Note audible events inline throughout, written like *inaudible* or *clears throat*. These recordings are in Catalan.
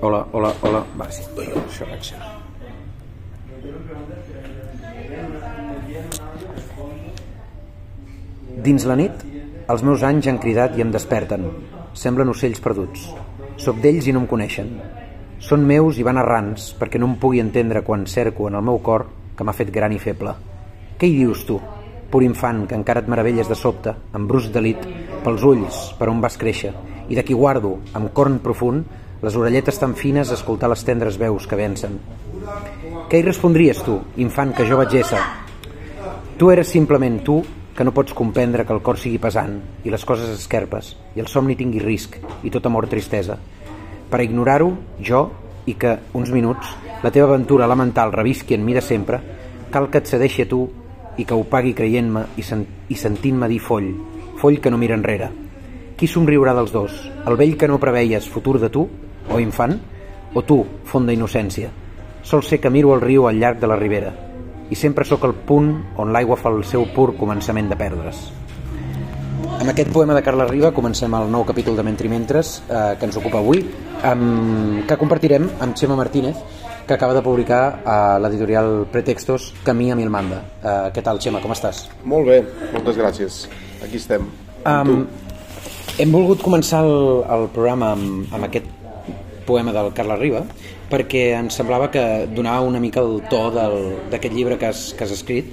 Hola, hola, hola. Va, sí, això reacciona. Dins la nit, els meus anys han cridat i em desperten. Semblen ocells perduts. Soc d'ells i no em coneixen. Són meus i van errants perquè no em pugui entendre quan cerco en el meu cor que m'ha fet gran i feble. Què hi dius tu, pur infant que encara et meravelles de sobte, amb brus d'elit, pels ulls, per on vas créixer, i de qui guardo, amb corn profund, les orelletes tan fines a escoltar les tendres veus que vencen. Què hi respondries tu, infant que jo vaig ésser? Tu eres simplement tu que no pots comprendre que el cor sigui pesant i les coses esquerpes i el somni tingui risc i tot amor tristesa. Per ignorar-ho, jo, i que uns minuts la teva aventura elemental revisqui en mi de sempre, cal que et cedeixi a tu i que ho pagui creient-me i, sen i sentint-me dir foll, foll que no mira enrere. Qui somriurà dels dos? El vell que no preveies futur de tu, o infant, o tu, font d'innocència? Sol ser que miro el riu al llarg de la ribera i sempre sóc el punt on l'aigua fa el seu pur començament de perdre's. Amb aquest poema de Carles Riba comencem el nou capítol de Mentri Mentres eh, que ens ocupa avui, amb, que compartirem amb Xema Martínez, que acaba de publicar a l'editorial Pretextos Camí a Milmanda. Eh, què tal, Xema, com estàs? Molt bé, moltes gràcies. Aquí estem. Um, hem volgut començar el, el programa amb, amb aquest poema del Carles Riba perquè ens semblava que donava una mica el to d'aquest llibre que has, que has escrit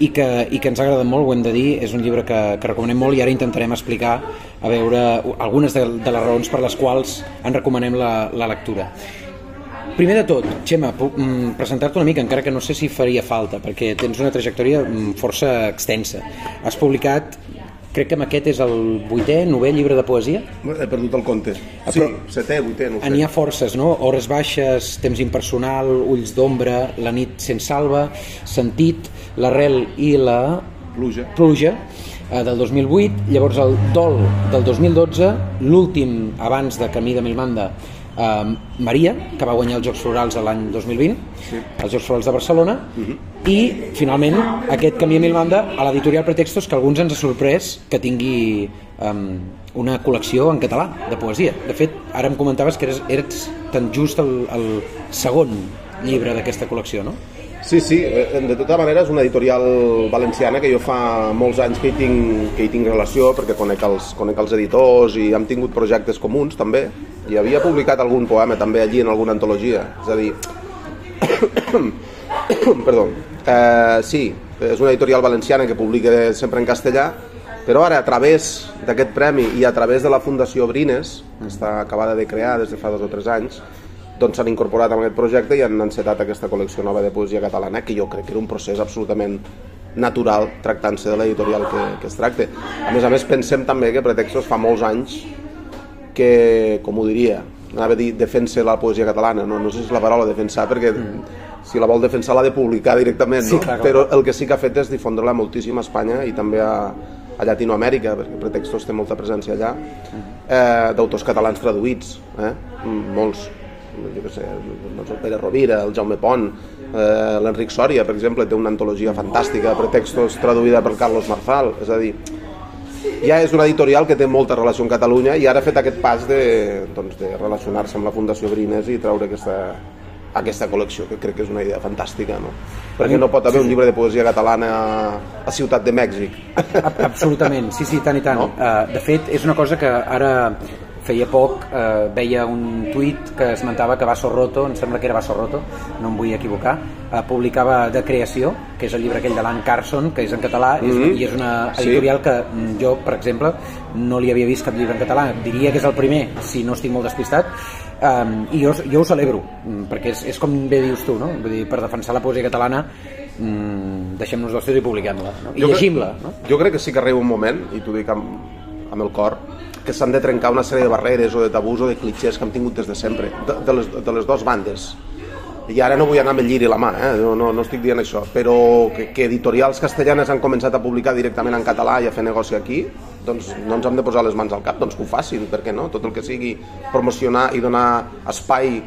i que, i que ens ha agradat molt, ho hem de dir, és un llibre que, que recomanem molt i ara intentarem explicar a veure algunes de, de les raons per les quals en recomanem la, la lectura. Primer de tot, Xema, mm, presentar-te una mica, encara que no sé si faria falta, perquè tens una trajectòria mm, força extensa. Has publicat crec que amb aquest és el vuitè, novè llibre de poesia. He perdut el compte. Ah, sí, setè, vuitè, no sé. N'hi ha forces, no? Hores baixes, temps impersonal, ulls d'ombra, la nit sense salva, sentit, l'arrel i la... Pluja. Pluja eh, del 2008, llavors el Dol del 2012, l'últim abans de Camí de Milmanda, eh, Maria, que va guanyar els Jocs Florals l'any 2020, sí. els Jocs Florals de Barcelona, uh mhm. -huh. i finalment aquest Camí a Milmanda a l'editorial Pretextos, que alguns ens ha sorprès que tingui um, una col·lecció en català de poesia. De fet, ara em comentaves que eres, eres tan just el, el segon llibre d'aquesta col·lecció, no? Sí, sí, eh, de tota manera és una editorial valenciana que jo fa molts anys que hi tinc, que hi tinc relació perquè conec els, conec els editors i hem tingut projectes comuns també. I havia publicat algun poema també allí en alguna antologia. És a dir *coughs* perdó. Eh, sí, és una editorial valenciana que publica sempre en castellà però ara a través d'aquest premi i a través de la Fundació Brines que està acabada de crear des de fa dos o tres anys doncs s'han incorporat en aquest projecte i han encetat aquesta col·lecció nova de poesia catalana que jo crec que era un procés absolutament natural tractant-se de l'editorial que, que es tracta. A més a més pensem també que Pretextos fa molts anys que, com ho diria, anava a dir defensa la poesia catalana, no, no sé si és la paraula defensar, perquè mm. si la vol defensar l'ha de publicar directament, no? Sí, clar, però el que sí que ha fet és difondre-la moltíssim a Espanya i també a, a Llatinoamèrica, perquè Pretextos té molta presència allà, mm. eh, d'autors catalans traduïts, eh? molts, jo què sé, doncs el Pere Rovira, el Jaume Pont, eh, l'Enric Sòria, per exemple, té una antologia fantàstica, Pretextos, traduïda per Carlos Marzal, és a dir, ja és una editorial que té molta relació amb Catalunya i ara ha fet aquest pas de, doncs, de relacionar-se amb la Fundació Brines i treure aquesta, aquesta col·lecció, que crec que és una idea fantàstica, no? Perquè no pot haver un llibre de poesia catalana a Ciutat de Mèxic. Absolutament, sí, sí, tant i tant. No? Uh, de fet, és una cosa que ara feia poc eh, veia un tuit que esmentava que Basso Roto, em sembla que era Basso Roto, no em vull equivocar, eh, publicava De Creació, que és el llibre aquell de l'Ann Carson, que és en català, mm -hmm. i és una editorial sí. que mm, jo, per exemple, no li havia vist cap llibre en català. Diria que és el primer, si no estic molt despistat, um, i jo, jo ho celebro, mm, perquè és, és com bé dius tu, no? Vull dir, per defensar la poesia catalana mm, deixem-nos dels i publiquem-la no? i llegim-la no? jo crec que sí que arriba un moment i t'ho dic amb, amb el cor que s'han de trencar una sèrie de barreres o de tabús o de clitxers que hem tingut des de sempre, de, de, les, de les dues bandes. I ara no vull anar amb el lliri a la mà, eh? no, no, no estic dient això, però que, que editorials castellanes han començat a publicar directament en català i a fer negoci aquí, doncs no ens hem de posar les mans al cap, doncs que ho facin, perquè no? Tot el que sigui promocionar i donar espai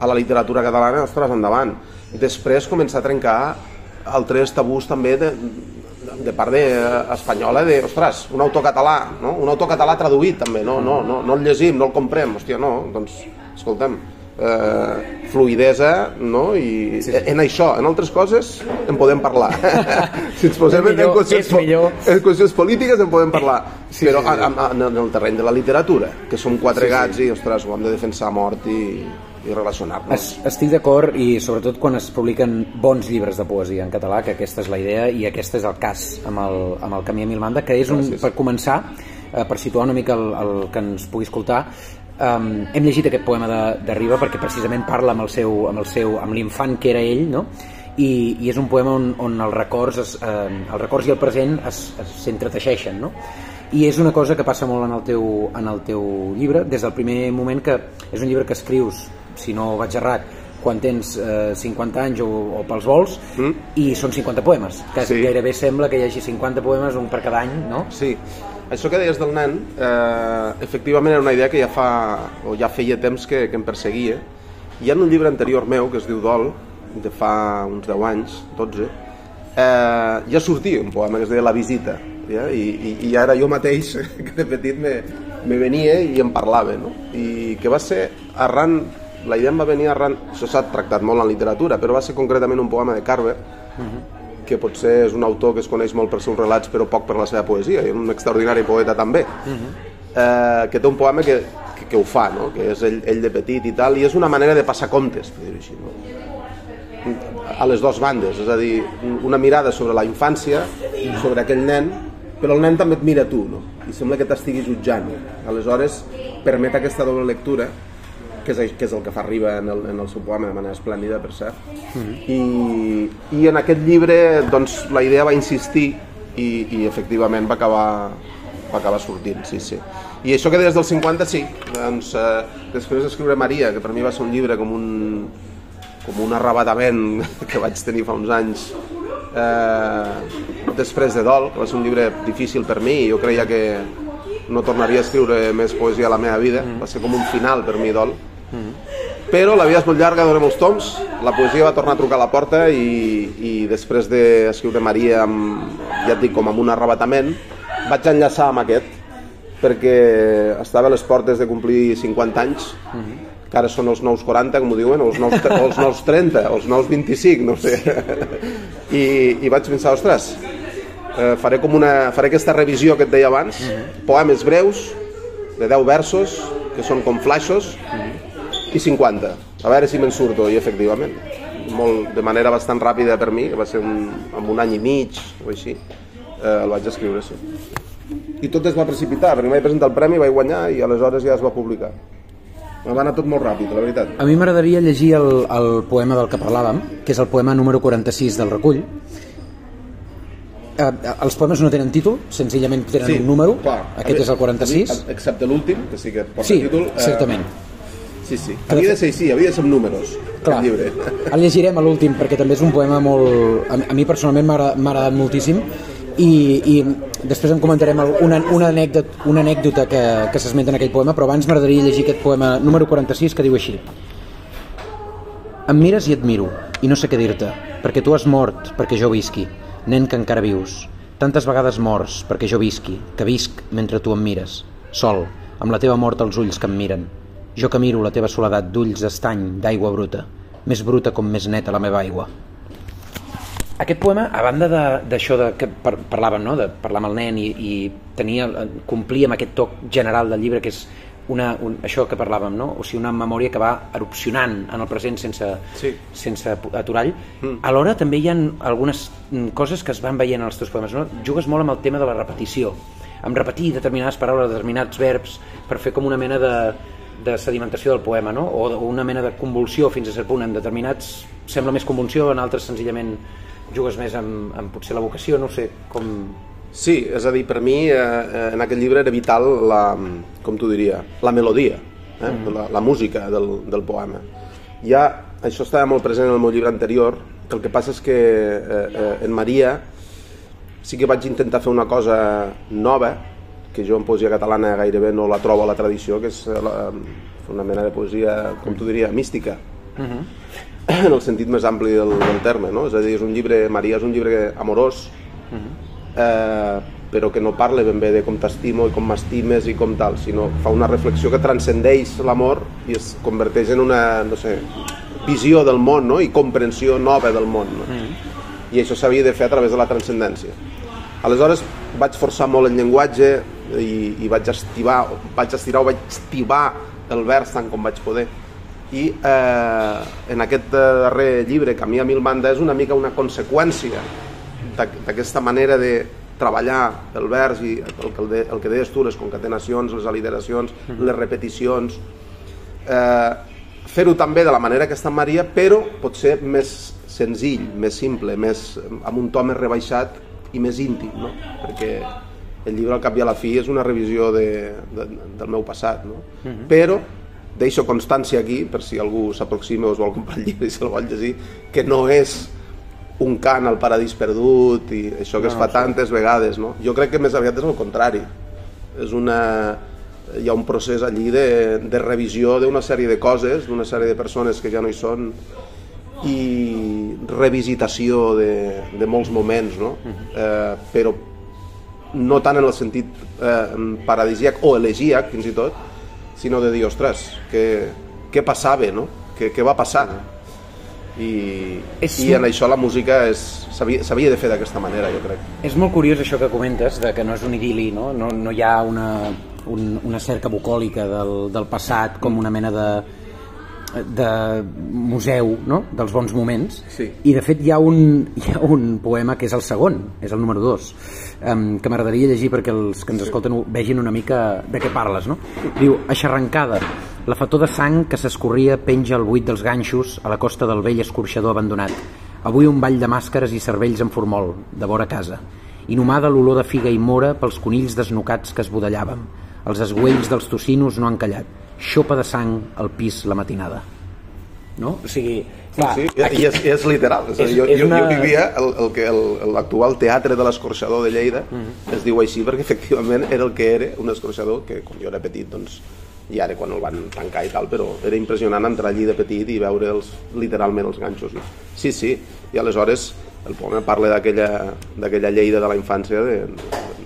a la literatura catalana, ostres, endavant. Després començar a trencar altres tabús també de, de part de, eh, espanyola de, ostres, un autor català, no? un autor català traduït també, no, no, no, no el llegim, no el comprem, hòstia, no, doncs, escolta'm, eh, fluidesa no? i sí, sí. en això, en altres coses en podem parlar *laughs* si ens posem millor, en, qüestions, en qüestions polítiques en podem parlar sí, però sí, sí. En, en el terreny de la literatura que som quatre sí, gats sí. i ostres, ho hem de defensar a mort i, i relacionar-nos. Estic d'acord i sobretot quan es publiquen bons llibres de poesia en català, que aquesta és la idea i aquest és el cas amb el, amb el Camí a Milmanda, que és un, Gràcies. per començar, eh, per situar una mica el, el que ens pugui escoltar, um, hem llegit aquest poema de, de Riba perquè precisament parla amb el seu, amb el seu, amb l'infant que era ell, no? I, i és un poema on, on els records, es, eh, els records i el present s'entreteixeixen, no? i és una cosa que passa molt en el teu, en el teu llibre des del primer moment que és un llibre que escrius si no vaig errat, quan tens eh, 50 anys o, o pels vols mm. i són 50 poemes que sí. gairebé sembla que hi hagi 50 poemes un per cada any, no? Sí, això que deies del nen eh, efectivament era una idea que ja fa o ja feia temps que, que em perseguia hi ha un llibre anterior meu que es diu Dol de fa uns 10 anys, 12 eh, ja sortia un poema que es deia La visita ja? I, i, i ara jo mateix *laughs* que de petit me, me venia i em parlava no? i que va ser arran la idea em va venir arran... Això s'ha tractat molt en literatura, però va ser concretament un poema de Carver, uh mhm. -huh. que potser és un autor que es coneix molt per seus relats, però poc per la seva poesia, i un extraordinari poeta també, uh mhm. -huh. eh, que té un poema que, que, que ho fa, no? que és ell, ell de petit i tal, i és una manera de passar comptes, per dir així, no? a les dues bandes, és a dir, una mirada sobre la infància, sobre aquell nen, però el nen també et mira tu, no? i sembla que t'estigui jutjant. Aleshores, permet aquesta doble lectura que és, que és el que fa arriba en el, en el seu poema de manera esplèndida, per cert. Mm -hmm. I, I en aquest llibre doncs, la idea va insistir i, i efectivament va acabar, va acabar sortint, sí, sí. I això que des del 50, sí. Doncs, eh, després d'escriure Maria, que per mi va ser un llibre com un, com un arrabatament *laughs* que vaig tenir fa uns anys eh, després de Dol, que va ser un llibre difícil per mi, jo creia que no tornaria a escriure més poesia a la meva vida, mm. va ser com un final per mi Dol, però la vida és molt llarga, dona molts toms, la poesia va tornar a trucar a la porta i, i després d'escriure Maria, amb, ja et dic, com amb un arrebatament, vaig enllaçar amb aquest, perquè estava a les portes de complir 50 anys, que ara són els nous 40, com ho diuen, o els nous, o els nous 30, o els nous 25, no sé. I, i vaig pensar, ostres, eh, faré, com una, faré aquesta revisió que et deia abans, poemes breus, de 10 versos, que són com flaixos, i 50. A veure si me'n surto, i efectivament. Molt, de manera bastant ràpida per mi, que va ser un, amb un any i mig o així, eh, el vaig escriure, sí. I tot es va precipitar, perquè vaig presentar el premi, vaig guanyar i aleshores ja es va publicar. Va anar tot molt ràpid, la veritat. A mi m'agradaria llegir el, el poema del que parlàvem, que és el poema número 46 del recull. Eh, els poemes no tenen títol, senzillament tenen sí, un número, clar, aquest és el 46. Excepte l'últim, que sí que porta sí, títol. Eh, certament. Sí, sí. Havia de ser així, havia de ser amb números. Clar, el llibre. el llegirem a l'últim perquè també és un poema molt... A, a mi personalment m'ha agradat moltíssim i, i després en comentarem una, una, anècdota, una anècdota que, que s'esmenta en aquell poema, però abans m'agradaria llegir aquest poema número 46 que diu així. Em mires i et miro, i no sé què dir-te, perquè tu has mort perquè jo visqui, nen que encara vius. Tantes vegades morts perquè jo visqui, que visc mentre tu em mires, sol, amb la teva mort als ulls que em miren, jo que miro la teva soledat d'ulls d'estany, d'aigua bruta, més bruta com més neta la meva aigua. Aquest poema, a banda d'això que par parlàvem, no? de parlar amb el nen i, i tenia, complir amb aquest toc general del llibre, que és una, un, això que parlàvem, no? o sigui, una memòria que va erupcionant en el present sense, sí. sense aturall. Mm. Alhora també hi ha algunes coses que es van veient en els teus poemes. No? Jugues molt amb el tema de la repetició, amb repetir determinades paraules, determinats verbs, per fer com una mena de, de sedimentació del poema, no? o una mena de convulsió fins a cert punt. En determinats sembla més convulsió, en altres senzillament jugues més amb, amb potser la vocació, no sé com... Sí, és a dir, per mi eh, eh en aquest llibre era vital la, com t'ho diria, la melodia, eh? mm. la, la música del, del poema. Ja, això estava molt present en el meu llibre anterior, el que passa és que eh, eh, en Maria sí que vaig intentar fer una cosa nova, que jo en poesia catalana gairebé no la trobo a la tradició, que és eh, la, una mena de poesia, com tu diria, mística, uh mhm. -huh. en el sentit més ampli del, del terme, no? És a dir, és un llibre, Maria és un llibre amorós, uh mhm. -huh. eh, però que no parla ben bé de com t'estimo i com m'estimes i com tal, sinó fa una reflexió que transcendeix l'amor i es converteix en una, no sé, visió del món no? i comprensió nova del món. No? Mm. I això s'havia de fer a través de la transcendència. Aleshores vaig forçar molt el llenguatge i, i vaig estivar, vaig estirar o vaig estivar el vers tant com vaig poder. I eh, en aquest darrer llibre, Camí a mil banda, és una mica una conseqüència d'aquesta manera de treballar el vers i el que, el, de, el que deies tu, les concatenacions, les aliteracions, mm -hmm. les repeticions, eh, fer-ho també de la manera que està en Maria, però pot ser més senzill, més simple, més, amb un to més rebaixat i més íntim, no? perquè el llibre al cap i a la fi és una revisió de, de, del meu passat, no? Uh -huh. però deixo constància aquí, per si algú s'aproxima o es vol comprar el llibre i se'l vol llegir, que no és un cant al paradís perdut i això que no, es fa no, tantes sí. vegades, no? Jo crec que més aviat és el contrari. És una... Hi ha un procés allí de, de revisió d'una sèrie de coses, d'una sèrie de persones que ja no hi són i revisitació de, de molts moments, no? Uh -huh. eh, però no tant en el sentit eh, paradisíac o elegíac, fins i tot, sinó de dir, ostres, què, què passava, no? Què, què va passar? I, és... i en això la música s'havia de fer d'aquesta manera, jo crec. És molt curiós això que comentes, de que no és un idili, no? No, no hi ha una, un, una cerca bucòlica del, del passat com una mena de, de museu no? dels bons moments. Sí. i de fet hi ha, un, hi ha un poema que és el segon, és el número 2 um, que m'agradaria llegir perquè els que ens escolten vegin una mica de què parles no? diu, aixarrancada. La fator de sang que s'escorria penja al buit dels ganxos a la costa del vell escorxador abandonat. Avui un ball de màscares i cervells en formol de vora casa. Inhumada l'olor de figa i mora pels conills desnucats que es budellàvem els esguells dels tocinos no han callat xopa de sang al pis la matinada no? o sigui, clar, sí, sí. Aquí... I és, és literal és, és, jo, és una... jo vivia el, el que l'actual teatre de l'escorxador de Lleida mhm. -huh. es diu així perquè efectivament era el que era un escorxador que quan jo era petit doncs i ara quan el van tancar i tal, però era impressionant entrar allí de petit i veure els, literalment els ganxos. No? Sí, sí, i aleshores el poema parla d'aquella Lleida de la infància de,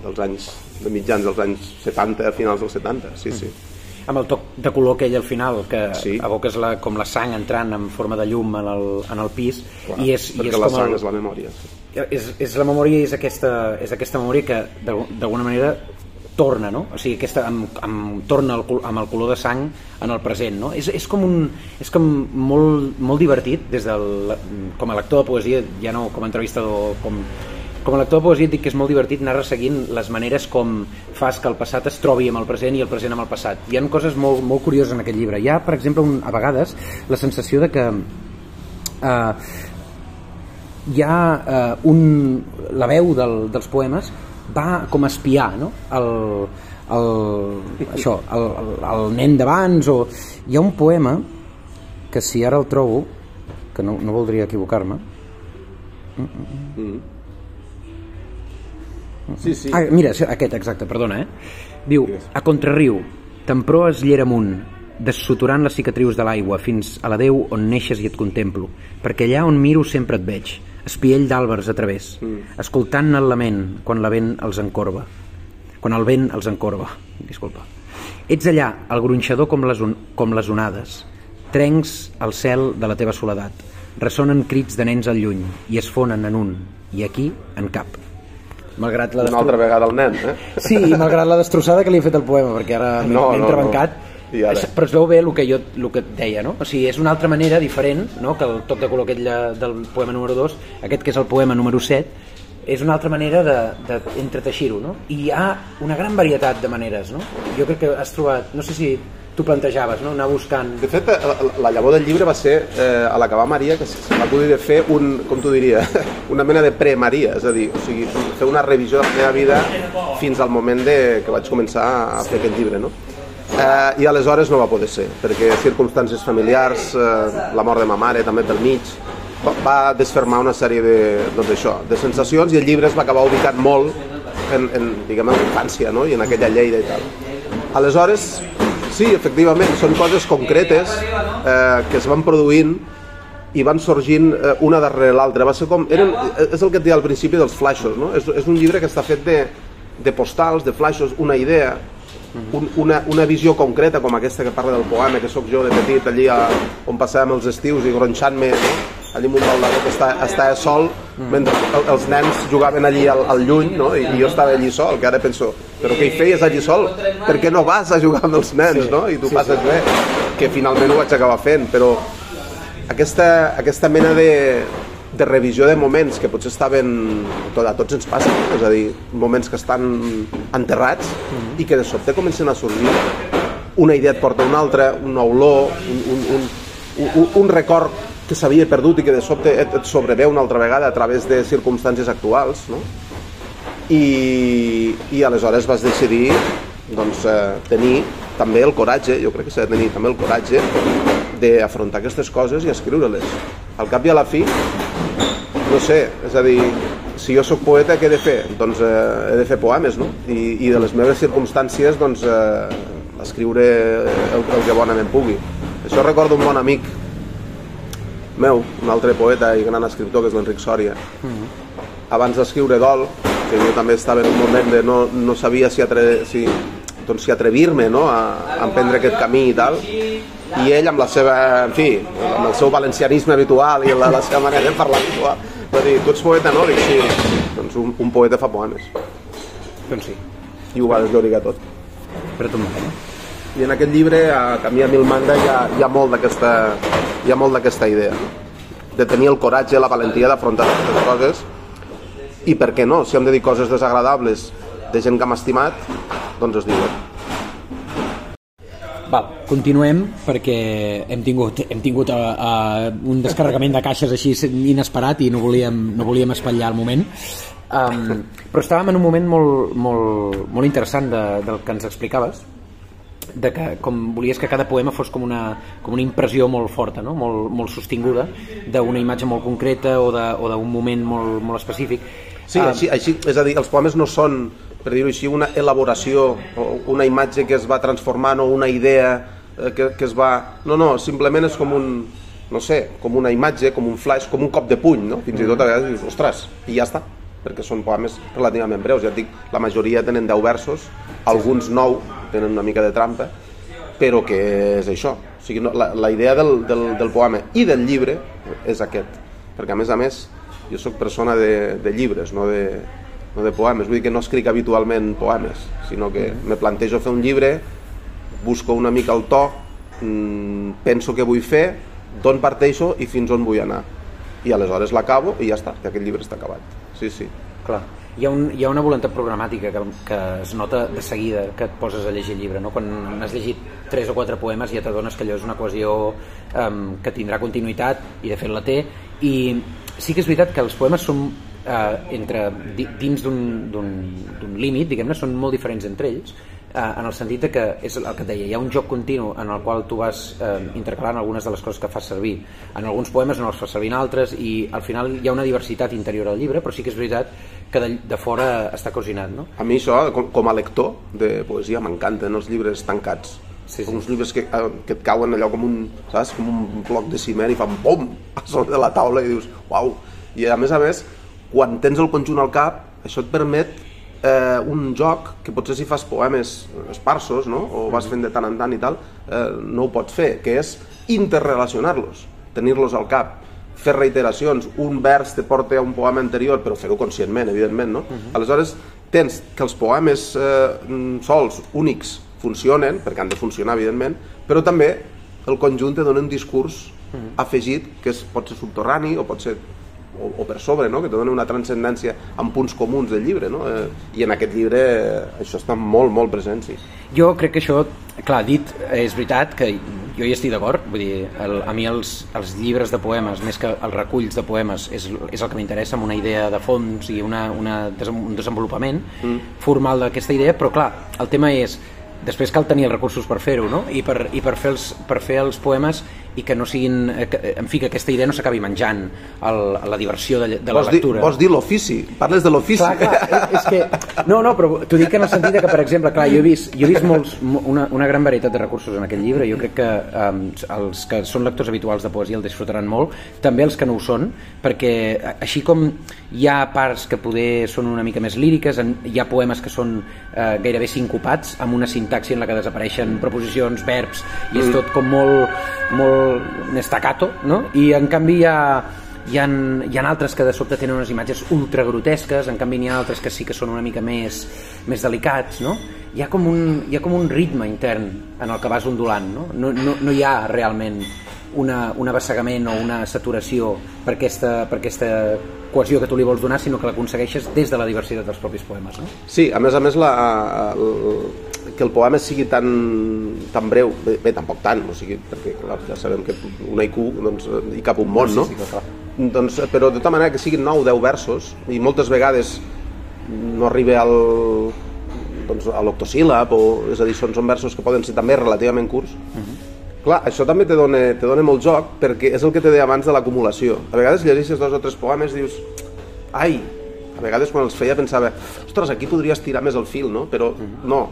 dels anys, de mitjans dels anys 70, a finals dels 70, sí, sí. Amb el toc de color aquell al final que sí. evoques la, com la sang entrant en forma de llum en el, en el pis Clar, i és, perquè i és la sang el, és la memòria és, és la memòria i és aquesta, és aquesta memòria que d'alguna manera torna, no? O sigui, aquesta, amb, amb, torna el, amb el color de sang en el present, no? És, és com un... és com molt, molt divertit des del... com a lector de poesia, ja no com a entrevistador, com com a lector de poesia et dic que és molt divertit anar resseguint les maneres com fas que el passat es trobi amb el present i el present amb el passat. Hi ha coses molt, molt curioses en aquest llibre. Hi ha, per exemple, un, a vegades la sensació de que eh, hi ha eh, un, la veu del, dels poemes va com a espiar no? el, el, això, el, el, el nen d'abans o hi ha un poema que si ara el trobo que no, no voldria equivocar-me mm, mm. Sí, sí. Ah, mira, aquest, exacte, perdona, eh? Diu, a contrarriu, tempró es llera amunt, dessuturant les cicatrius de l'aigua fins a la Déu on neixes i et contemplo, perquè allà on miro sempre et veig, espiell d'àlbers a través, mm. escoltant el lament quan la vent els encorba. Quan el vent els encorba, disculpa. Ets allà, el gronxador com les, on, com les onades, trencs el cel de la teva soledat, ressonen crits de nens al lluny i es fonen en un, i aquí en cap malgrat la una altra vegada el nen eh? sí, i malgrat la destrossada que li he fet el poema perquè ara no, m'he no, entrebancat no. ara... però es veu bé el que jo el que et deia no? o sigui, és una altra manera diferent no? que el toc de color aquell del poema número 2 aquest que és el poema número 7 és una altra manera d'entreteixir-ho no? i hi ha una gran varietat de maneres no? jo crec que has trobat no sé si tu plantejaves, no? anar buscant... De fet, la, la llavor del llibre va ser eh, a l'acabar Maria que se va poder fer un, com tu diria, *laughs* una mena de pre-Maria, és a dir, o sigui, fer una revisió de la meva vida fins al moment de, que vaig començar a fer aquest llibre, no? Eh, I aleshores no va poder ser, perquè circumstàncies familiars, eh, la mort de ma mare també pel mig, va, va desfermar una sèrie de, doncs això, de sensacions i el llibre es va acabar ubicat molt en, en diguem, en infància no? i en aquella lleida i tal. Aleshores, Sí, efectivament, són coses concretes eh, que es van produint i van sorgint eh, una darrere l'altra. Va ser com, eren, és el que et deia al principi dels flashes, no? És, és un llibre que està fet de, de postals, de flaixos, una idea, un, una, una visió concreta com aquesta que parla del poema, que sóc jo de petit allí a, on passàvem els estius i gronxant-me no? Amb un baldador que està, estava sol mentre el, els nens jugaven allí al, al lluny no? I, i jo estava allí sol que ara penso, però què hi feies allí sol? per què no vas a jugar amb els nens Sí. no? i tu Sí, passes sí. bé que finalment ho vaig acabar fent però aquesta, aquesta mena de, de revisió de moments que potser estaven tot, a tots ens passa, no? és a dir, moments que estan enterrats i que de sobte comencen a sorgir una idea et porta una altra, una olor un, un, un, un, un record que s'havia perdut i que de sobte et, et sobreveu una altra vegada a través de circumstàncies actuals no? I, i aleshores vas decidir doncs, eh, tenir també el coratge, jo crec que s'ha de tenir també el coratge d'afrontar aquestes coses i escriure-les. Al cap i a la fi, no sé, és a dir, si jo sóc poeta, què he de fer? Doncs eh, he de fer poemes, no? I, i de les meves circumstàncies, doncs, eh, escriure el, el que bonament pugui. Això recordo un bon amic meu, un altre poeta i gran escriptor, que és l'Enric Sòria. Abans d'escriure Dol, que jo també estava en un moment de no, no sabia si, atre, si, doncs, si atrevir-me no? a, a emprendre aquest camí i tal, i ell amb la seva, en fi, amb el seu valencianisme habitual i la, la seva manera de parlar habitual, va dir, tu ets poeta, no? Dic, sí. Doncs un, un poeta fa poemes. Doncs sí, I ho va desllorigar tot. però tu no. I en aquest llibre, a Camí a Mil Manda, hi ha, hi ha molt d'aquesta idea. De tenir el coratge, la valentia d'afrontar aquestes coses. I per què no? Si hem de dir coses desagradables de gent que hem estimat, doncs es diuen. Val, continuem perquè hem tingut, hem tingut uh, uh, un descarregament de caixes així inesperat i no volíem, no volíem espatllar el moment. Um, però estàvem en un moment molt, molt, molt interessant de, del que ens explicaves, de que com volies que cada poema fos com una, com una impressió molt forta, no? molt, molt sostinguda, d'una imatge molt concreta o d'un moment molt, molt específic. Sí, Ah, així, així, és a dir, els poemes no són, per dir-ho així, una elaboració o una imatge que es va transformant o una idea eh, que, que es va... No, no, simplement és com un, no sé, com una imatge, com un flash, com un cop de puny, no? Fins i tot a vegades dius, ostres, i ja està, perquè són poemes relativament breus, ja et dic, la majoria tenen 10 versos, alguns 9 tenen una mica de trampa, però que és això. O sigui, no, la, la idea del, del, del poema i del llibre és aquest, perquè a més a més jo sóc persona de, de llibres, no de, no de poemes, vull dir que no escric habitualment poemes, sinó que me plantejo fer un llibre, busco una mica el to, mmm, penso què vull fer, d'on parteixo i fins on vull anar. I aleshores l'acabo i ja està, que aquest llibre està acabat. Sí, sí. Clar. Hi ha, un, hi ha una voluntat programàtica que, que es nota de seguida que et poses a llegir el llibre, no? Quan has llegit tres o quatre poemes ja t'adones que allò és una cohesió um, que tindrà continuïtat i de fet la té i sí que és veritat que els poemes són uh, entre, di- dins d'un límit, diguem-ne, són molt diferents entre ells eh, en el sentit de que és el que et deia, hi ha un joc continu en el qual tu vas eh, intercalant algunes de les coses que fas servir en alguns poemes no els fas servir en altres i al final hi ha una diversitat interior al llibre però sí que és veritat que de, de fora està cosinat no? A mi això, com, com a lector de poesia, m'encanten els llibres tancats. Sí, sí. Uns llibres que, eh, que et cauen allò com un, saps? com un bloc de ciment i fan bom a sobre de la taula i dius, uau. I a més a més, quan tens el conjunt al cap, això et permet eh, un joc que potser si fas poemes esparsos, no? o vas fent de tant en tant i tal, eh, no ho pots fer, que és interrelacionar-los, tenir-los al cap fer reiteracions, un vers te porta a un poema anterior, però fer-ho conscientment, evidentment, no? Aleshores, tens que els poemes eh, sols, únics, funcionen, perquè han de funcionar, evidentment, però també el conjunt te dona un discurs afegit que és, pot ser subterrani o pot ser o, o per sobre, no? que te dona una transcendència amb punts comuns del llibre, no? Eh, i en aquest llibre eh, això està molt, molt present, sí. Jo crec que això, clar, dit, és veritat que jo hi estic d'acord, vull dir, el, a mi els, els llibres de poemes, més que els reculls de poemes, és, és el que m'interessa amb una idea de fons i una, una, un desenvolupament mm. formal d'aquesta idea, però clar, el tema és després cal tenir els recursos per fer-ho no? I, per, i per, fer els, per fer els poemes i que no siguin eh, que, en fi, que aquesta idea no s'acabi menjant el, la diversió de, de la vols lectura. dir, vols dir l'ofici? Parles de l'ofici. Clar, clar, és, que, no, no, però t'ho dic en el sentit que per exemple, clar, jo he vist, jo he vist molts, una, una gran varietat de recursos en aquest llibre. Jo crec que um, els que són lectors habituals de poesia el disfrutaran molt. També els que no ho són, perquè així com hi ha parts que poder són una mica més líriques, hi ha poemes que són eh, gairebé sincopats amb una sintaxi en la que desapareixen preposicions, verbs i és tot com molt, molt nestacato, no? I en canvi hi ha, hi ha, hi ha altres que de sobte tenen unes imatges ultra grotesques, en canvi n'hi ha altres que sí que són una mica més, més delicats, no? Hi ha, com un, hi ha com un ritme intern en el que vas ondulant, no? No, no, no hi ha realment una, un abassegament o una saturació per aquesta, per aquesta cohesió que tu li vols donar, sinó que l'aconsegueixes des de la diversitat dels propis poemes. No? Sí, a més a més la, el, que el poema sigui tan, tan breu, bé, bé tampoc tant, o sigui, perquè clar, ja sabem que un haiku doncs, hi cap un món, no? Sí, sí, clar. Doncs, però de tota manera que siguin 9 o 10 versos i moltes vegades no arriba al, doncs, a l'octosíl·lab o, és a dir, són, són versos que poden ser també relativament curts uh -huh. clar, això també te dona, te dona molt joc perquè és el que te deia abans de l'acumulació a vegades llegeixes dos o tres poemes i dius ai, a vegades quan els feia pensava ostres, aquí podries tirar més el fil no? però uh -huh. no,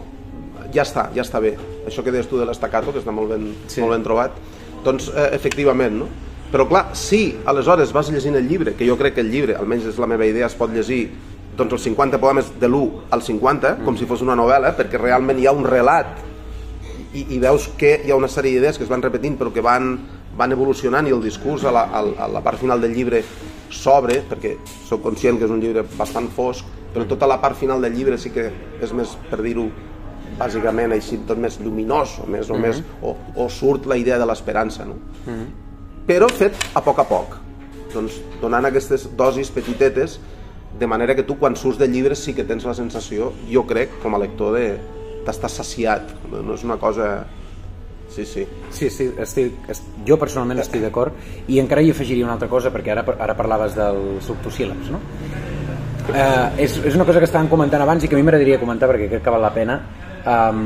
ja està, ja està bé això que deies tu de l'estacato, que està molt ben, sí. molt ben trobat doncs eh, efectivament no? però clar, si aleshores vas llegint el llibre que jo crec que el llibre, almenys és la meva idea es pot llegir doncs els 50 poemes de l'1 al 50, mm. com si fos una novel·la, perquè realment hi ha un relat i, i veus que hi ha una sèrie d'idees que es van repetint però que van, van evolucionant i el discurs a la, a la part final del llibre s'obre, perquè sóc conscient que és un llibre bastant fosc, però tota la part final del llibre sí que és més, per dir-ho bàsicament així, tot més lluminós o, més, o, mm -hmm. més, o, o surt la idea de l'esperança no? mm -hmm. però fet a poc a poc doncs donant aquestes dosis petitetes de manera que tu quan surts del llibre sí que tens la sensació, jo crec, com a lector, de d'estar saciat, no és una cosa... Sí, sí. Sí, sí, estic, jo personalment estic d'acord i encara hi afegiria una altra cosa perquè ara, ara parlaves dels octosíl·labs, no? Eh, és, és una cosa que estàvem comentant abans i que a mi m'agradaria comentar perquè crec que val la pena um,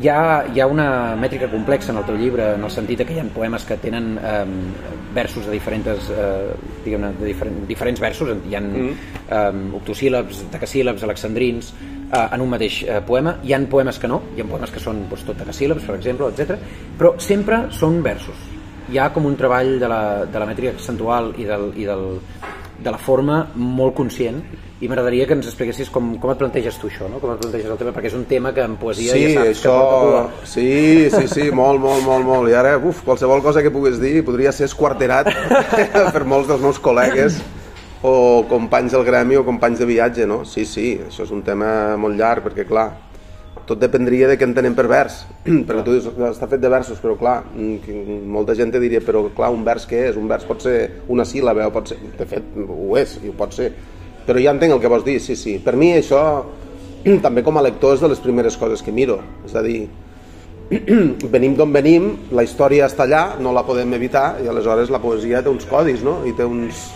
hi ha, hi ha una mètrica complexa en el teu llibre en el sentit que hi ha poemes que tenen eh, versos de diferents eh, diguem de diferent, diferents versos hi ha mm. eh, octosíl·labs, decasíl·labs, alexandrins eh, en un mateix eh, poema hi han poemes que no, hi ha poemes que són doncs, tot decasíl·labs per exemple, etc. però sempre són versos hi ha com un treball de la, de la mètrica accentual i, del, i del, de la forma molt conscient i m'agradaria que ens expliquessis com, com et planteges tu això, no? com et planteges el tema, perquè és un tema que en poesia sí, ja saps això... que Sí, sí, sí, molt, molt, molt, molt. I ara, uf, qualsevol cosa que puguis dir podria ser esquarterat *laughs* per molts dels meus col·legues o companys del gremi o companys de viatge, no? Sí, sí, això és un tema molt llarg, perquè clar, tot dependria de què entenem per vers *clears throat* perquè tu dius, està fet de versos però clar, mm, molta gent diria però clar, un vers què és? Un vers pot ser una síl·laba o pot ser, de fet ho és i ho pot ser però ja entenc el que vols dir, sí, sí. Per mi això, *clears throat* també com a lector, és de les primeres coses que miro. És a dir, *clears throat* venim d'on venim, la història està allà, no la podem evitar, i aleshores la poesia té uns codis, no? I té uns,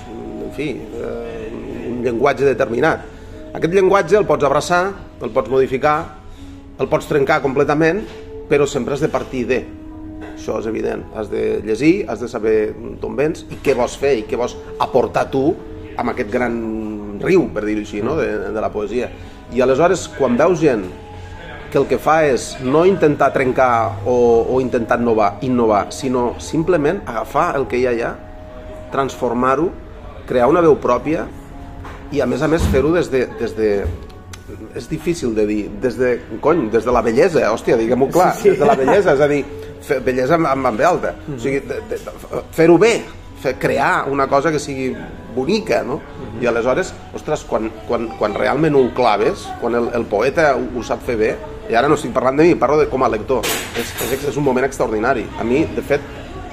en fi, eh, un llenguatge determinat. Aquest llenguatge el pots abraçar, el pots modificar, el pots trencar completament, però sempre has de partir de. Això és evident. Has de llegir, has de saber d'on vens i què vols fer i què vols aportar tu amb aquest gran riu, per dir-ho així, no? de, de la poesia. I aleshores, quan veus gent que el que fa és no intentar trencar o, o intentar innovar, innovar, sinó simplement agafar el que hi ha allà, transformar-ho, crear una veu pròpia i a més a més fer-ho des de, des de és difícil de dir, des de, cony, des de la bellesa, hòstia, diguem-ho clar, sí, sí. des de la bellesa, és a dir, fer, bellesa amb, amb, alta, mm -hmm. o sigui, fer-ho bé, fer, crear una cosa que sigui bonica, no? I aleshores, ostres, quan, quan, quan realment ho claves, quan el, el poeta ho, ho sap fer bé, i ara no estic parlant de mi, parlo de com a lector, és, és, és un moment extraordinari. A mi, de fet,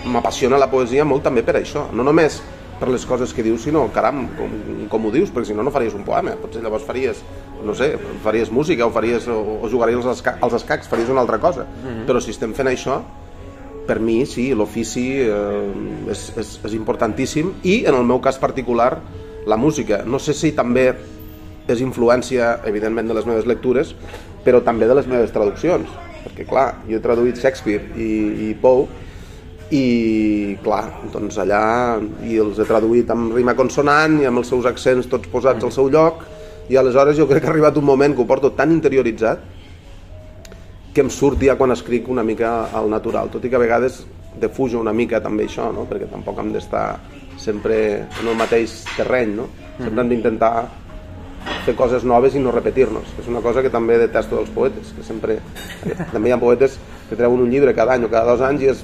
m'apassiona la poesia molt també per això, no només per les coses que dius, sinó, caram, com, com ho dius, perquè si no, no faries un poema, potser llavors faries, no sé, faries música o, faries, o, o jugaries als, esca als escacs, faries una altra cosa. Mm -hmm. Però si estem fent això, per mi sí, l'ofici eh, és, és, és importantíssim i en el meu cas particular la música. No sé si també és influència, evidentment, de les meves lectures, però també de les meves traduccions. perquè clar, jo he traduït Shakespeare i, i Poe, i clar, doncs allà i els he traduït amb rima consonant i amb els seus accents tots posats al seu lloc i aleshores jo crec que ha arribat un moment que ho porto tan interioritzat que em surt ja quan escric una mica al natural, tot i que a vegades defujo una mica també això, no? perquè tampoc hem d'estar sempre en el mateix terreny, no? sempre hem d'intentar fer coses noves i no repetir-nos, és una cosa que també detesto dels poetes, que sempre, també hi ha poetes que treuen un llibre cada any o cada dos anys i, és,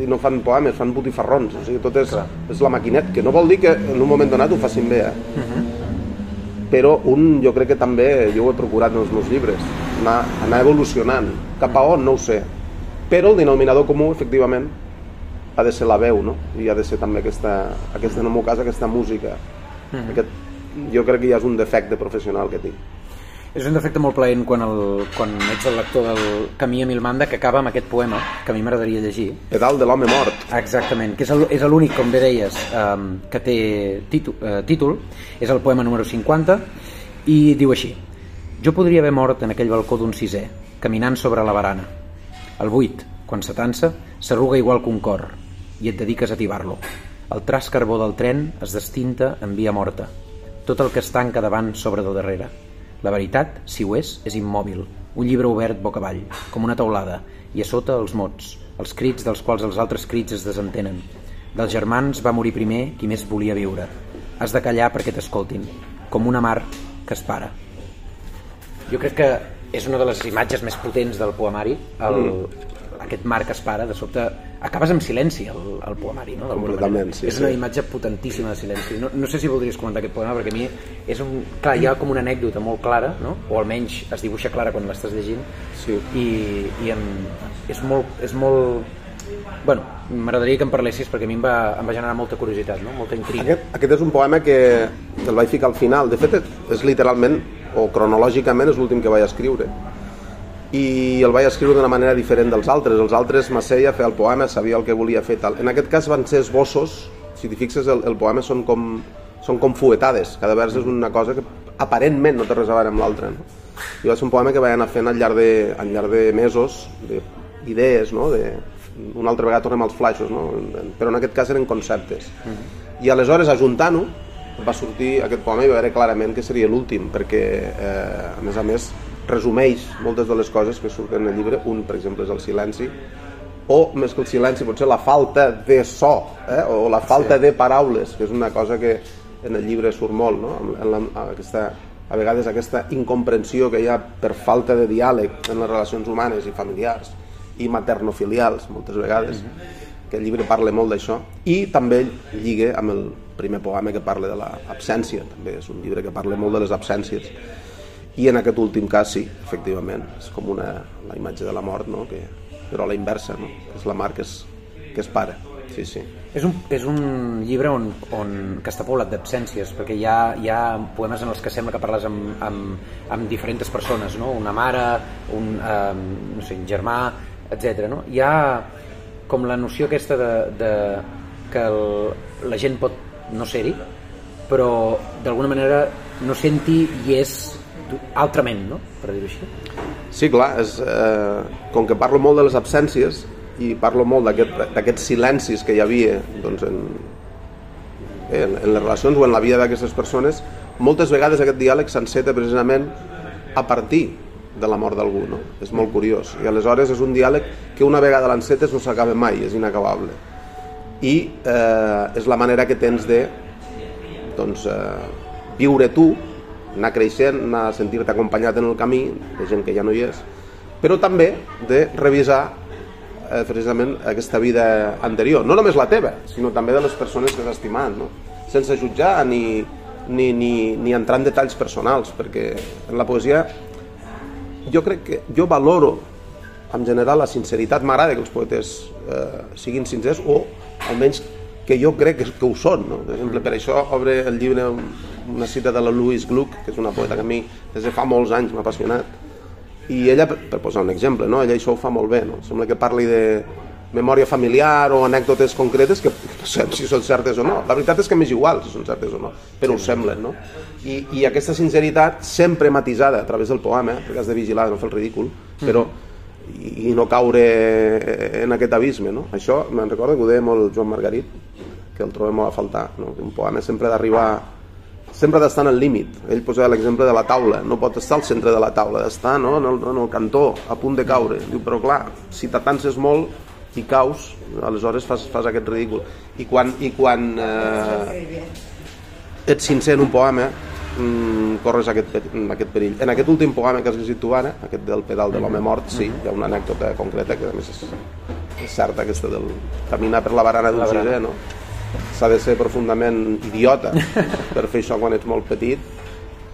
i no fan poemes, fan botifarrons, o sigui, tot és, és la maquinet, que no vol dir que en un moment donat ho facin bé, eh? Uh -huh. però un jo crec que també, jo ho he procurat en els meus llibres, anar, anar evolucionant, cap a on? No ho sé, però el denominador comú, efectivament, ha de ser la veu, no? I ha de ser també aquesta, aquesta en el meu cas, aquesta música. Uh -huh. Aquest, jo crec que ja és un defecte professional que tinc. És un defecte molt plaent quan, el, quan ets el lector del Camí a Milmanda que acaba amb aquest poema que a mi m'agradaria llegir. Pedal de l'home mort. Exactament, que és l'únic, com bé deies, um, que té títol, uh, títol. És el poema número 50 i diu així Jo podria haver mort en aquell balcó d'un sisè, caminant sobre la barana. El buit, quan s'atansa, s'arruga igual que un cor i et dediques a tibar-lo. El tras carbó del tren es destinta en via morta. Tot el que es tanca davant sobre de darrere la veritat, si ho és, és immòbil, un llibre obert boca avall, com una taulada, i a sota els mots, els crits dels quals els altres crits es desentenen. Dels germans va morir primer qui més volia viure. Has de callar perquè t'escoltin, com una mar que es para. Jo crec que és una de les imatges més potents del poemari, el, mm. aquest mar que es para, de sobte acabes en silenci el, el poemari, no? Completament, sí, És una sí. imatge potentíssima de silenci. No, no sé si voldries comentar aquest poema, perquè a mi és un... Clar, hi ha com una anècdota molt clara, no? o almenys es dibuixa clara quan l'estàs llegint, sí. i, i em, és molt... És molt bueno, m'agradaria que em parlessis perquè a mi em va, em va generar molta curiositat, no? molta intriga. Aquest, aquest és un poema que el vaig ficar al final. De fet, és literalment, o cronològicament, és l'últim que vaig escriure i el vaig escriure d'una manera diferent dels altres. Els altres m'asseia a fer el poema, sabia el que volia fer. Tal. En aquest cas van ser esbossos, si t'hi fixes, el, el poema són com, són com fuetades. Cada vers és una cosa que aparentment no té res a veure amb l'altra. No? I va ser un poema que vaig anar fent al llarg de, al llarg de mesos, d'idees, no? de, una altra vegada tornem als flaixos, no? però en aquest cas eren conceptes. I aleshores, ajuntant-ho, va sortir aquest poema i va veure clarament que seria l'últim, perquè, eh, a més a més, resumeix moltes de les coses que surten el llibre. Un, per exemple, és el silenci, o més que el silenci, potser la falta de so, eh? o la falta sí. de paraules, que és una cosa que en el llibre surt molt, no? en la, aquesta, a vegades aquesta incomprensió que hi ha per falta de diàleg en les relacions humanes i familiars i maternofilials, moltes vegades, mm -hmm. que el llibre parla molt d'això, i també lliga amb el primer poema que parla de l'absència, també és un llibre que parla molt de les absències i en aquest últim cas sí, efectivament és com una, la imatge de la mort no? que, però a la inversa no? és la mar que es, que es para sí, sí. És un, és un llibre on, on, que està poblat d'absències perquè hi ha, hi ha poemes en els que sembla que parles amb, amb, amb diferents persones no? una mare, un, um, no sé, un germà, etc. No? Hi ha com la noció aquesta de, de que el, la gent pot no ser-hi però d'alguna manera no senti i és altrament, no? per dir-ho així. Sí, clar, és, eh, com que parlo molt de les absències i parlo molt d'aquests aquest, silencis que hi havia doncs, en, en, en les relacions o en la vida d'aquestes persones, moltes vegades aquest diàleg s'enceta precisament a partir de la mort d'algú, no? És molt curiós. I aleshores és un diàleg que una vegada l'encetes no s'acaba mai, és inacabable. I eh, és la manera que tens de doncs, eh, viure tu anar creixent, anar a sentir-te acompanyat en el camí de gent que ja no hi és, però també de revisar eh, precisament aquesta vida anterior, no només la teva, sinó també de les persones que has estimat, no? sense jutjar ni, ni, ni, ni entrar en detalls personals, perquè en la poesia jo crec que jo valoro en general la sinceritat, m'agrada que els poetes eh, siguin sincers o almenys que jo crec que, que ho són. No? Per exemple, per això obre el llibre una cita de la Louise Gluck, que és una poeta que a mi des de fa molts anys m'ha apassionat. I ella, per, per posar un exemple, no? ella això ho fa molt bé. No? Sembla que parli de memòria familiar o anècdotes concretes que *laughs* no sé si són certes o no. La veritat és que m'és igual si són certes o no, però ho semblen. No? I, I aquesta sinceritat sempre matisada a través del poema, perquè has de vigilar no fer el ridícul, però i, i no caure en aquest abisme no? això me'n recordo que ho deia molt Joan Margarit que el trobem molt a faltar no? un poema sempre d'arribar sempre d'estar en el límit ell posava l'exemple de la taula no pot estar al centre de la taula d'estar no? en, el, en el cantó a punt de caure diu, però clar, si t'atances molt i caus, aleshores fas, fas aquest ridícul i quan, i quan eh, ets sincer en un poema mm, corres aquest, aquest perill. En aquest últim poema que has llegit tu ara, aquest del pedal de l'home mort, sí, hi ha una anècdota concreta que a més és, és certa, aquesta del caminar per la barana d'un sisè, no? S'ha de ser profundament idiota per fer això quan ets molt petit,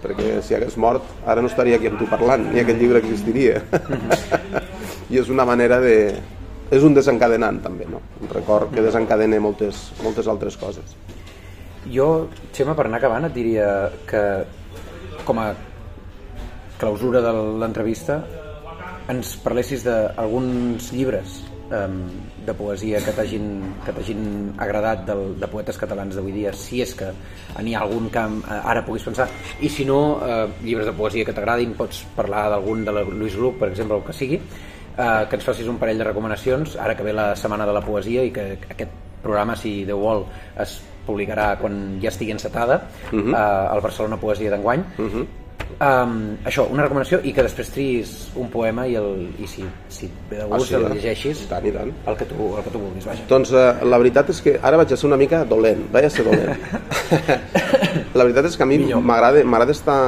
perquè si hagués mort ara no estaria aquí amb tu parlant, ni aquest llibre existiria. I és una manera de... És un desencadenant també, no? Un record que desencadena moltes, moltes altres coses. Jo, Xema, per anar acabant, et diria que com a clausura de l'entrevista ens parlessis d'alguns llibres um, de poesia que t'hagin agradat del, de poetes catalans d'avui dia, si és que n'hi ha algun que ara puguis pensar, i si no, uh, llibres de poesia que t'agradin, pots parlar d'algun de la Lluís Gluck, per exemple, o el que sigui, uh, que ens facis un parell de recomanacions, ara que ve la Setmana de la Poesia i que aquest programa, si Déu vol, es publicarà quan ja estigui encetada uh -huh. uh, al Barcelona Poesia d'enguany uh -huh. Um, això, una recomanació i que després tris un poema i, el, i si, si ve de gust ah, sí, el llegeixis I tant, i tant. El, que tu, el que tu vulguis vaja. doncs uh, la veritat és que ara vaig a ser una mica dolent vaig a ser dolent *laughs* la veritat és que a mi m'agrada estar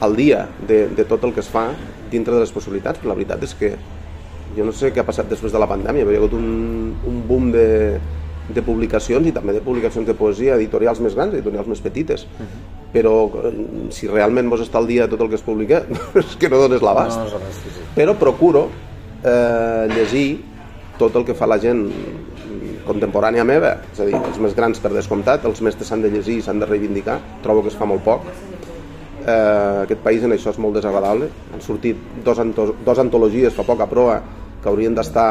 al dia de, de tot el que es fa dintre de les possibilitats però la veritat és que jo no sé què ha passat després de la pandèmia hi ha hagut un, un boom de, de publicacions i també de publicacions de poesia, editorials més grans, editorials més petites. Uh -huh. Però eh, si realment vos està al dia tot el que es publica, *laughs* és que no dones l'abast. No, no sí, sí. Però procuro eh, llegir tot el que fa la gent contemporània meva, és a dir, els més grans per descomptat, els mestres s'han de llegir i s'han de reivindicar, trobo que es fa molt poc. Eh, aquest país en això és molt desagradable. Han sortit dos, dos antologies fa poc a proa que haurien d'estar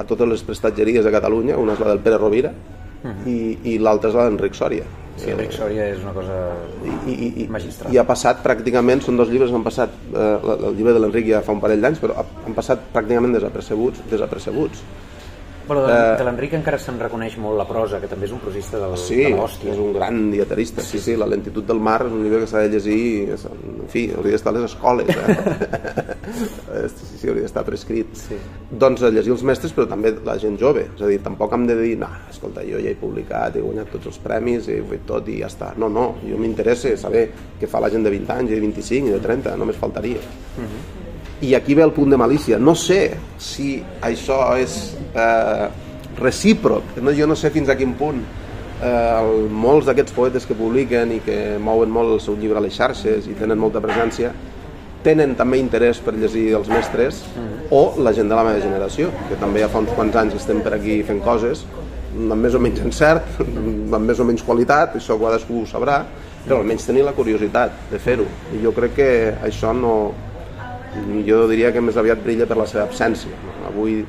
a totes les prestatgeries de Catalunya, una és la del Pere Rovira uh -huh. i, i l'altra és la d'Enric Sòria. Sí, Enric Sòria és una cosa I, i, i, magistral. I ha passat pràcticament, són dos llibres que han passat, eh, el llibre de l'Enric ja fa un parell d'anys, però han passat pràcticament desapercebuts, desapercebuts Bueno, de, uh, de l'Enric encara se'n reconeix molt la prosa, que també és un prosista del, sí, de l'hòstia. és un gran dietarista, sí, sí, sí, La lentitud del mar és un llibre que s'ha de llegir, en fi, hauria d'estar a les escoles, eh? *laughs* sí, sí, hauria d'estar prescrit. Sí. Doncs llegir els mestres, però també la gent jove, és a dir, tampoc hem de dir, no, escolta, jo ja he publicat, he guanyat tots els premis, he fet tot i ja està. No, no, jo m'interessa saber què fa la gent de 20 anys, de 25 i de 30, només faltaria. Uh mhm. -huh i aquí ve el punt de malícia. No sé si això és eh, recíproc, no, jo no sé fins a quin punt eh, el, molts d'aquests poetes que publiquen i que mouen molt el seu llibre a les xarxes i tenen molta presència, tenen també interès per llegir els mestres mm. o la gent de la meva generació, que també ja fa uns quants anys estem per aquí fent coses amb més o menys encert, *laughs* amb més o menys qualitat, això cadascú ho sabrà, però almenys tenir la curiositat de fer-ho. I jo crec que això no, jo diria que més aviat brilla per la seva absència. Avui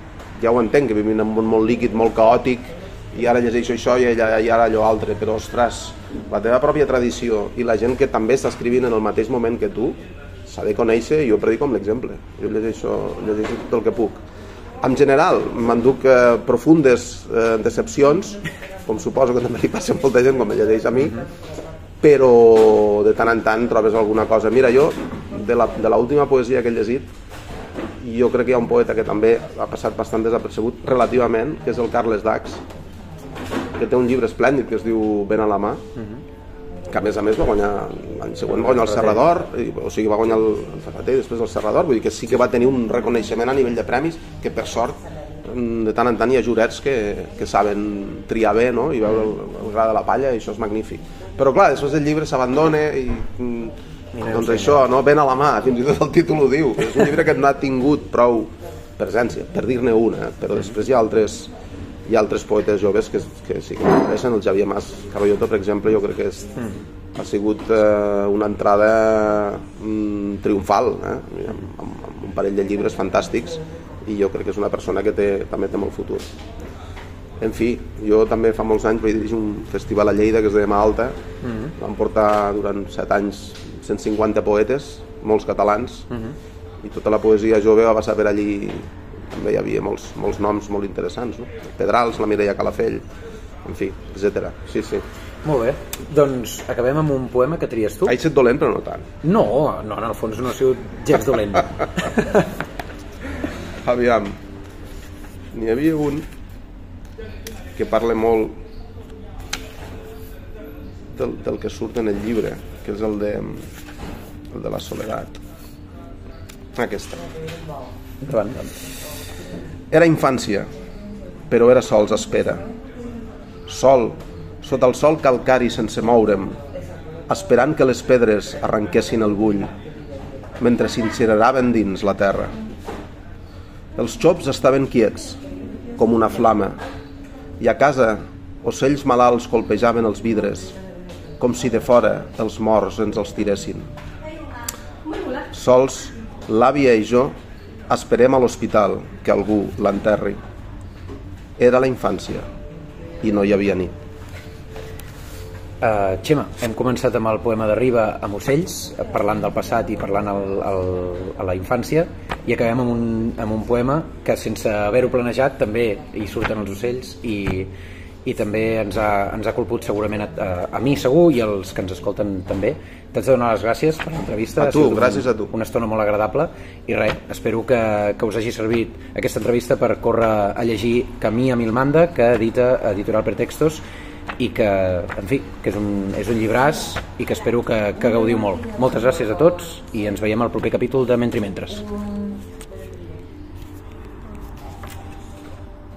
ja ho entenc, que vivim en un món molt líquid, molt caòtic, i ara llegeixo això i ara, i ara allò altre, però ostres, la teva pròpia tradició i la gent que també està escrivint en el mateix moment que tu, s'ha de conèixer i jo predico amb l'exemple. Jo llegeixo, llegeixo tot el que puc. En general, m'enduc eh, profundes eh, decepcions, com suposo que també li passa a molta gent, com me llegeix a mi, però de tant en tant trobes alguna cosa. Mira, jo de l'última poesia que he llegit jo crec que hi ha un poeta que també ha passat bastant desapercebut relativament, que és el Carles Dax que té un llibre esplèndid que es diu Ben a la mà uh -huh que a més a més va guanyar l'any següent va guanyar el Serrador o sigui va guanyar el, el Ferreter i després el Serrador vull dir que sí que va tenir un reconeixement a nivell de premis que per sort de tant en tant hi ha jurets que, que saben triar bé no? i veure el, el gra de la palla i això és magnífic però clar, després el llibre s'abandona i mm, Mireu, doncs això, no? Ben a la mà, fins i tot el títol ho diu. És un llibre que no ha tingut prou presència, per dir-ne una, eh? però després hi ha altres, hi ha altres poetes joves que, que sí que m'interessen. El Xavier Mas Carolloto, per exemple, jo crec que és, mm. ha sigut eh, una entrada mm, triomfal, eh? amb, amb, amb un parell de llibres fantàstics i jo crec que és una persona que té, també té molt futur. En fi, jo també fa molts anys vaig dirigir un festival a Lleida que es deia Alta, mm -hmm. vam portar durant set anys 150 poetes, molts catalans, uh -huh. i tota la poesia jove va passar per allí també hi havia molts, molts noms molt interessants no? Pedrals, la Mireia Calafell en fi, etc. Sí, sí. Molt bé, doncs acabem amb un poema que tries tu. Ha estat dolent, però no tant. No, no, en el fons no ha sigut gens dolent. *laughs* Aviam, n'hi havia un que parla molt del, del que surt en el llibre, que és el de, el de la soledat. Aquesta. Endavant. Era infància, però era sols espera. Sol, sota el sol calcari sense moure'm, esperant que les pedres arrenquessin el bull, mentre s'incineraven dins la terra. Els xops estaven quiets, com una flama, i a casa ocells malalts colpejaven els vidres, com si de fora els morts ens els tiressin. Sols, l'àvia i jo esperem a l'hospital que algú l'enterri. Era la infància i no hi havia nit. Uh, Xema, hem començat amb el poema de Riba amb ocells, parlant del passat i parlant el, el, a la infància, i acabem amb un, amb un poema que sense haver-ho planejat també hi surten els ocells i, i també ens ha, ens ha colput segurament a, a, a mi segur i als que ens escolten també. T'haig de donar les gràcies per l'entrevista. A tu, gràcies a tu. Una estona molt agradable i res, espero que, que us hagi servit aquesta entrevista per córrer a llegir Camí a Milmanda, que edita Editorial Pretextos i que, en fi, que és un, és un llibràs i que espero que, que gaudiu molt. Moltes gràcies a tots i ens veiem al proper capítol de Mentri Mentres.